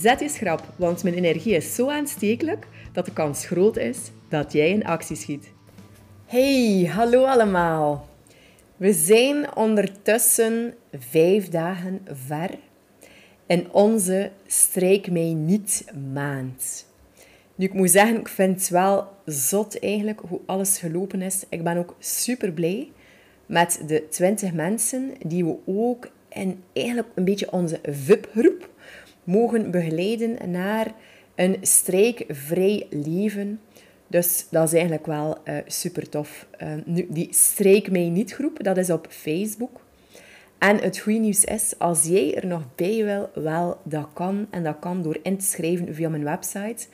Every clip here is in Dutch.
Zet je schrap, want mijn energie is zo aanstekelijk dat de kans groot is dat jij in actie schiet. Hey, hallo allemaal. We zijn ondertussen vijf dagen ver in onze Strijk mij niet maand. Nu, ik moet zeggen, ik vind het wel zot eigenlijk hoe alles gelopen is. Ik ben ook super blij met de 20 mensen die we ook in eigenlijk een beetje onze VIP-groep mogen begeleiden naar een strijkvrij leven. Dus dat is eigenlijk wel uh, super tof. Uh, nu, die Strijk mij niet groep, dat is op Facebook. En het goede nieuws is, als jij er nog bij wil, wel, dat kan. En dat kan door in te schrijven via mijn website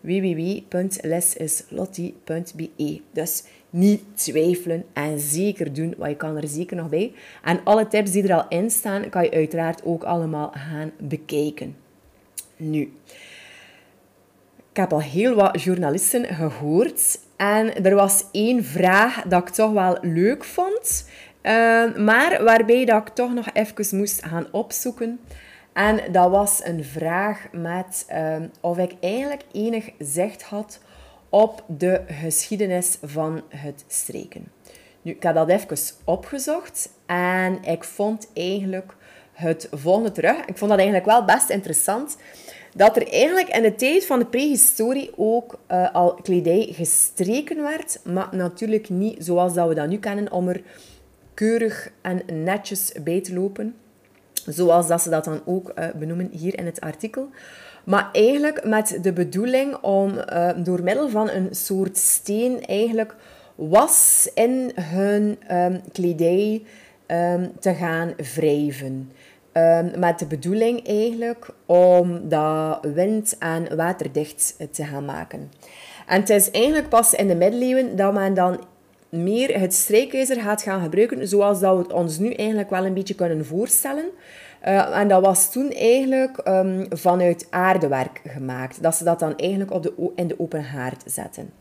www.lesislottie.be. Dus niet twijfelen en zeker doen, want je kan er zeker nog bij. En alle tips die er al in staan, kan je uiteraard ook allemaal gaan bekijken. Nu, ik heb al heel wat journalisten gehoord en er was één vraag dat ik toch wel leuk vond, uh, maar waarbij dat ik toch nog even moest gaan opzoeken. En dat was een vraag met uh, of ik eigenlijk enig zicht had op de geschiedenis van het streken. Nu, ik heb dat even opgezocht en ik vond eigenlijk het volgende terug. Ik vond dat eigenlijk wel best interessant. Dat er eigenlijk in de tijd van de prehistorie ook uh, al kledij gestreken werd. Maar natuurlijk niet zoals dat we dat nu kennen, om er keurig en netjes bij te lopen. Zoals dat ze dat dan ook uh, benoemen hier in het artikel. Maar eigenlijk met de bedoeling om uh, door middel van een soort steen eigenlijk was in hun um, kledij um, te gaan wrijven. Um, met de bedoeling eigenlijk om dat wind- en waterdicht te gaan maken. En het is eigenlijk pas in de middeleeuwen dat men dan meer het strijkijzer gaat gaan gebruiken, zoals dat we het ons nu eigenlijk wel een beetje kunnen voorstellen. Uh, en dat was toen eigenlijk um, vanuit aardewerk gemaakt. Dat ze dat dan eigenlijk op de, in de open haard zetten.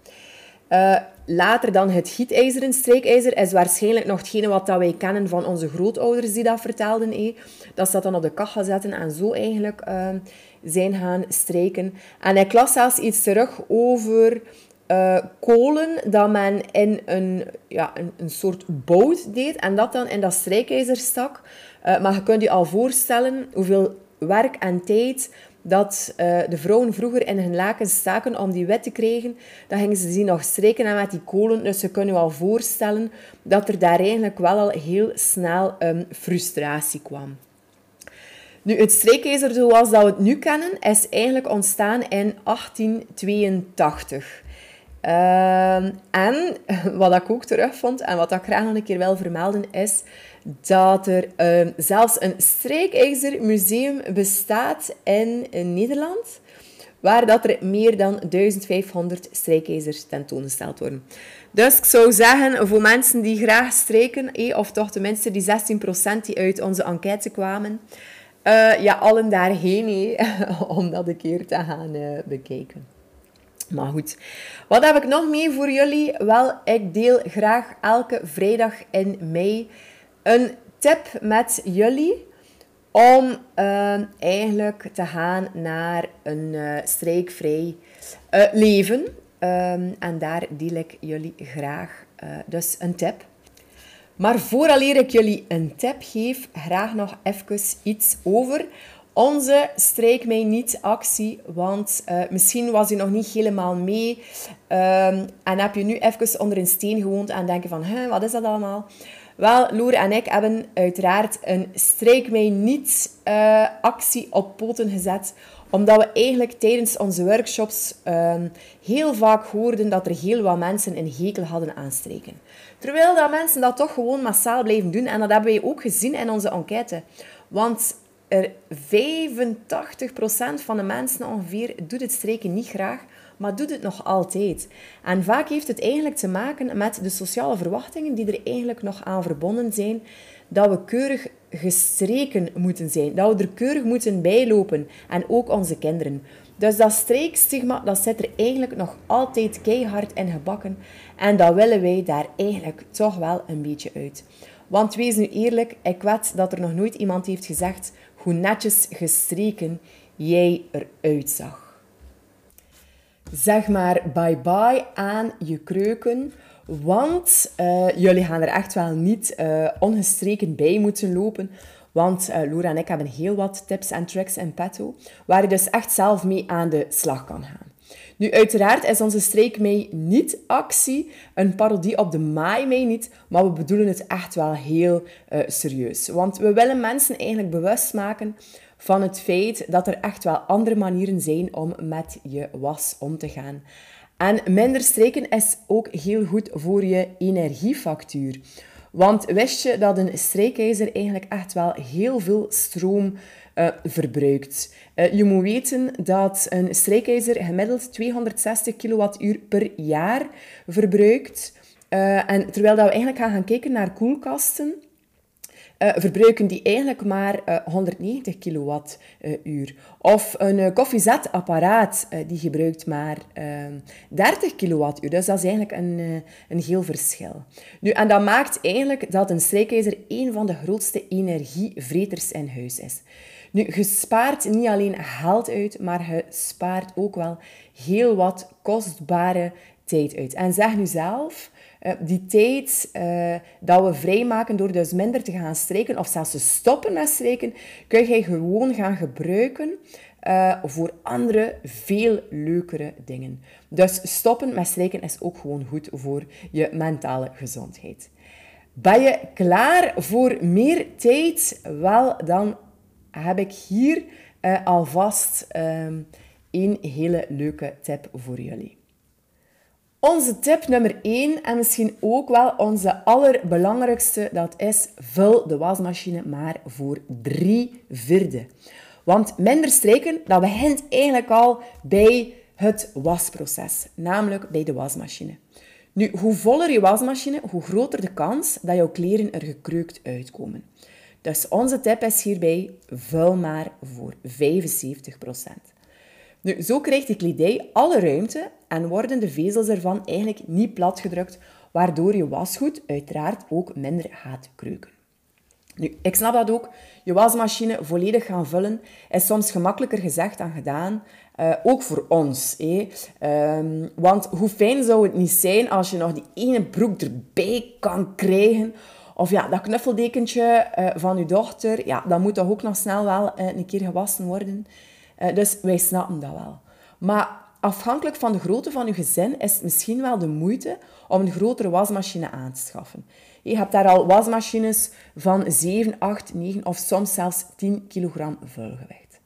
Uh, later dan het gietijzeren strijkijzer is waarschijnlijk nog hetgene wat dat wij kennen van onze grootouders die dat vertelden. Eh. Dat ze dat dan op de kachel zetten en zo eigenlijk uh, zijn gaan strijken. En ik las zelfs iets terug over uh, kolen dat men in een, ja, een, een soort boot deed en dat dan in dat strijkijzer stak. Uh, maar je kunt je al voorstellen hoeveel werk en tijd dat uh, de vrouwen vroeger in hun lakens staken om die wet te krijgen. Dan gingen ze die nog strijken en met die kolen. Dus je kunt je al voorstellen dat er daar eigenlijk wel al heel snel um, frustratie kwam. Nu, het strijkijzer zoals dat we het nu kennen, is eigenlijk ontstaan in 1882. Uh, en wat ik ook terugvond en wat ik graag nog een keer wil vermelden, is dat er uh, zelfs een strijkijzermuseum bestaat in, Nederland, waar dat er meer dan 1500 strijkijzers tentoongesteld worden. Dus ik zou zeggen, voor mensen die graag strijken, eh, of toch tenminste die 16% die uit onze enquête kwamen, uh, ja, allen daarheen eh, om dat een keer te gaan uh, bekijken. Maar goed, wat heb ik nog mee voor jullie? Wel, ik deel graag elke vrijdag in mei een tip met jullie om uh, eigenlijk te gaan naar een uh, strijkvrij uh, leven. Um, en daar deel ik jullie graag dus een tip. Maar vooraleer ik jullie een tip geef, graag nog even iets over onze Strijk Mij Niet actie. Want uh, misschien was je nog niet helemaal mee. Um, en heb je nu even onder een steen gewoond en denken van, wat is dat allemaal? Wel, Loer en ik hebben uiteraard een Strijk Mij Niet uh, actie op poten gezet omdat we eigenlijk tijdens onze workshops um, heel vaak hoorden dat er heel wat mensen een hekel hadden aan strijken. Terwijl dat mensen dat toch gewoon massaal blijven doen. En dat hebben wij ook gezien in onze enquête. Want er 85% van de mensen ongeveer doet het strijken niet graag. maar doet het nog altijd. En vaak heeft het eigenlijk te maken met de sociale verwachtingen die er eigenlijk nog aan verbonden zijn, dat we keurig gestreken moeten zijn, dat we er keurig moeten bijlopen en ook onze kinderen. Dus dat streekstigma, dat zit er eigenlijk nog altijd keihard in gebakken en dat willen wij daar eigenlijk toch wel een beetje uit. Want wees nu eerlijk, ik weet dat er nog nooit iemand heeft gezegd hoe netjes gestreken jij eruit zag. Zeg maar bye-bye aan je kreuken, want uh, jullie gaan er echt wel niet uh, ongestreken bij moeten lopen. Want uh, Laura en ik hebben heel wat tips en tricks in petto, waar je dus echt zelf mee aan de slag kan gaan. Nu, uiteraard is onze Streek Mei niet actie, een parodie op de Maai Mei niet, maar we bedoelen het echt wel heel uh, serieus. Want we willen mensen eigenlijk bewust maken van het feit dat er echt wel andere manieren zijn om met je was om te gaan. En minder streken is ook heel goed voor je energiefactuur. Want wist je dat een strijkijzer eigenlijk echt wel heel veel stroom uh, verbruikt? Uh, je moet weten dat een strijkijzer gemiddeld 260 kilowattuur per jaar verbruikt. Uh, en terwijl dat we eigenlijk gaan gaan kijken naar koelkasten, uh, verbruiken die eigenlijk maar uh, 190 kilowattuur. Of een koffiezetapparaat die gebruikt maar 30 kilowattuur. Dus dat is eigenlijk een, een heel verschil. Nu, en dat maakt eigenlijk dat een strijkijzer een van de grootste energievreters in huis is. Nu, je spaart niet alleen geld uit, maar je spaart ook wel heel wat kostbare tijd uit. En zeg nu zelf, uh, die tijd uh, dat we vrijmaken door dus minder te gaan strijken of zelfs te stoppen met strijken, kun je gewoon gaan gebruiken uh, voor andere, veel leukere dingen. Dus stoppen met strijken is ook gewoon goed voor je mentale gezondheid. Ben je klaar voor meer tijd? Wel, dan heb ik hier alvast um, een hele leuke tip voor jullie. Onze tip nummer 1 en misschien ook wel onze allerbelangrijkste, dat is vul de wasmachine maar voor drie vierde. Want minder strijken, dat begint eigenlijk al bij het wasproces, namelijk bij de wasmachine. Nu, hoe voller je wasmachine, hoe groter de kans dat jouw kleren er gekreukt uitkomen. Dus onze tip is hierbij, vul maar voor 75%. Nu, zo krijgt de kledij alle ruimte en worden de vezels ervan eigenlijk niet platgedrukt, waardoor je wasgoed uiteraard ook minder gaat kreuken. Nu, ik snap dat ook. Je wasmachine volledig gaan vullen is soms gemakkelijker gezegd dan gedaan. Uh, ook voor ons. Um, want hoe fijn zou het niet zijn als je nog die ene broek erbij kan krijgen. Of ja, dat knuffeldekentje uh, van je dochter, ja, dat moet toch ook nog snel wel uh, een keer gewassen worden. Uh, dus wij snappen dat wel. Maar afhankelijk van de grootte van je gezin is het misschien wel de moeite om een grotere wasmachine aan te schaffen. Je hebt daar al wasmachines van 7, 8, 9 of soms zelfs 10 kilogram vuilgewicht.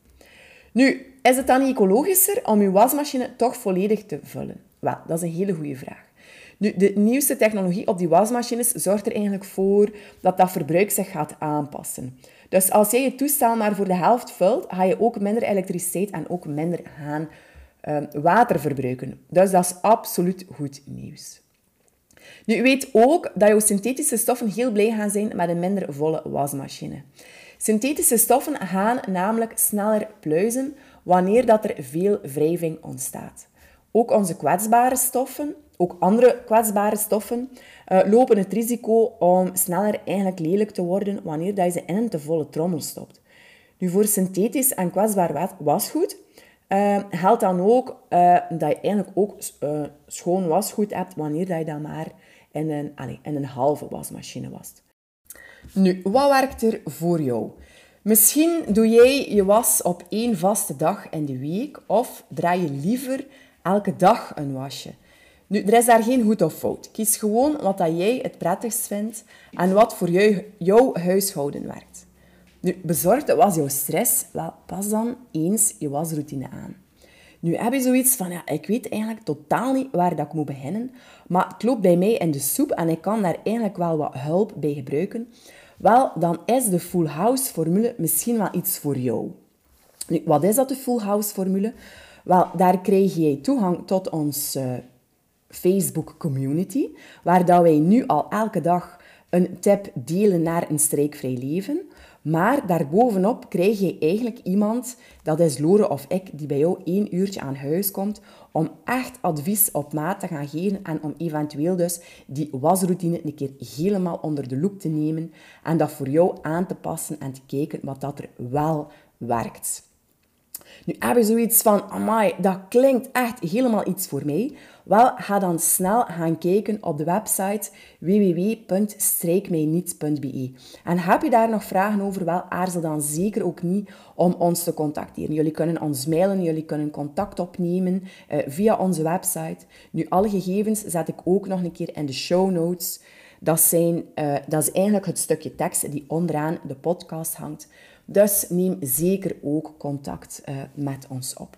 Nu, is het dan ecologischer om je wasmachine toch volledig te vullen? Wel, dat is een hele goede vraag. Nu, de nieuwste technologie op die wasmachines zorgt er eigenlijk voor dat dat verbruik zich gaat aanpassen. Dus als jij je toestel maar voor de helft vult, ga je ook minder elektriciteit en ook minder gaan uh, water verbruiken. Dus dat is absoluut goed nieuws. Nu, weet ook dat jouw synthetische stoffen heel blij gaan zijn met een minder volle wasmachine. Synthetische stoffen gaan namelijk sneller pluizen wanneer dat er veel wrijving ontstaat. Ook onze kwetsbare stoffen, ook andere kwetsbare stoffen, uh, lopen het risico om sneller eigenlijk lelijk te worden wanneer dat je ze in een te volle trommel stopt. Nu, voor synthetisch en kwetsbaar wasgoed uh, geldt dan ook uh, dat je eigenlijk ook schoon wasgoed hebt wanneer dat je dat maar in een, allez, in een halve wasmachine wast. Nu, wat werkt er voor jou? Misschien doe jij je was op één vaste dag in de week of draai je liever elke dag een wasje. Nu, er is daar geen goed of fout. Kies gewoon wat dat jij het prettigst vindt en wat voor jou, jouw huishouden werkt. Nu, bezorgd was jouw stress, wel, pas dan eens je wasroutine aan. Nu heb je zoiets van, ja, ik weet eigenlijk totaal niet waar dat ik moet beginnen, maar het loopt bij mij in de soep en ik kan daar eigenlijk wel wat hulp bij gebruiken. Wel, dan is de Full House formule misschien wel iets voor jou. Nu, wat is dat, de Full House formule? Wel, daar krijg jij toegang tot onze Facebook community, waar dat wij nu al elke dag een tip delen naar een streekvrij leven. Maar daarbovenop krijg je eigenlijk iemand, dat is Lore of ik, die bij jou één uurtje aan huis komt om echt advies op maat te gaan geven en om eventueel dus die wasroutine een keer helemaal onder de loep te nemen en dat voor jou aan te passen en te kijken wat dat er wel werkt. Nu heb je zoiets van, amai, dat klinkt echt helemaal iets voor mij. Wel, ga dan snel gaan kijken op de website www.strijkmijniets.be. En heb je daar nog vragen over, wel, aarzel dan zeker ook niet om ons te contacteren. Jullie kunnen ons mailen, jullie kunnen contact opnemen uh, via onze website. Nu, alle gegevens zet ik ook nog een keer in de show notes. Dat, zijn, uh, dat is eigenlijk het stukje tekst die onderaan de podcast hangt. Dus neem zeker ook contact uh, met ons op.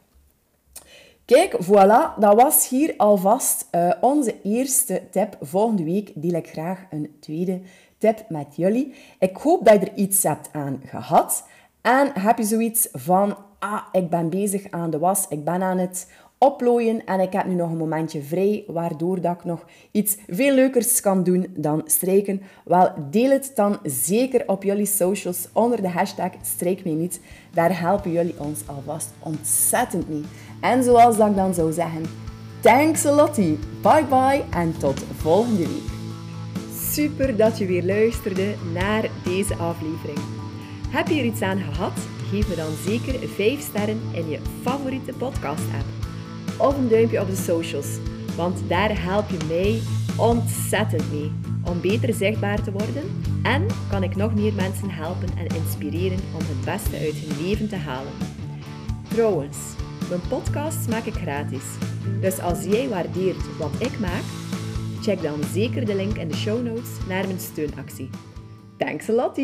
Kijk, voilà, dat was hier alvast uh, onze eerste tip. Volgende week deel ik graag een tweede tip met jullie. Ik hoop dat je er iets hebt aan gehad. En heb je zoiets van, ah, ik ben bezig aan de was, ik ben aan het en ik heb nu nog een momentje vrij, waardoor dat ik nog iets veel leukers kan doen dan strijken. Wel, deel het dan zeker op jullie socials onder de hashtag Niet. Daar helpen jullie ons alvast ontzettend mee. En zoals dat ik dan zou zeggen, thanks a lot, bye bye en tot volgende week. Super dat je weer luisterde naar deze aflevering. Heb je er iets aan gehad? Geef me dan zeker 5 sterren in je favoriete podcast-app of een duimpje op de socials, want daar help je mij ontzettend mee om beter zichtbaar te worden en kan ik nog meer mensen helpen en inspireren om het beste uit hun leven te halen. Trouwens, mijn podcasts maak ik gratis. Dus als jij waardeert wat ik maak, check dan zeker de link in de show notes naar mijn steunactie. Thanks a lot!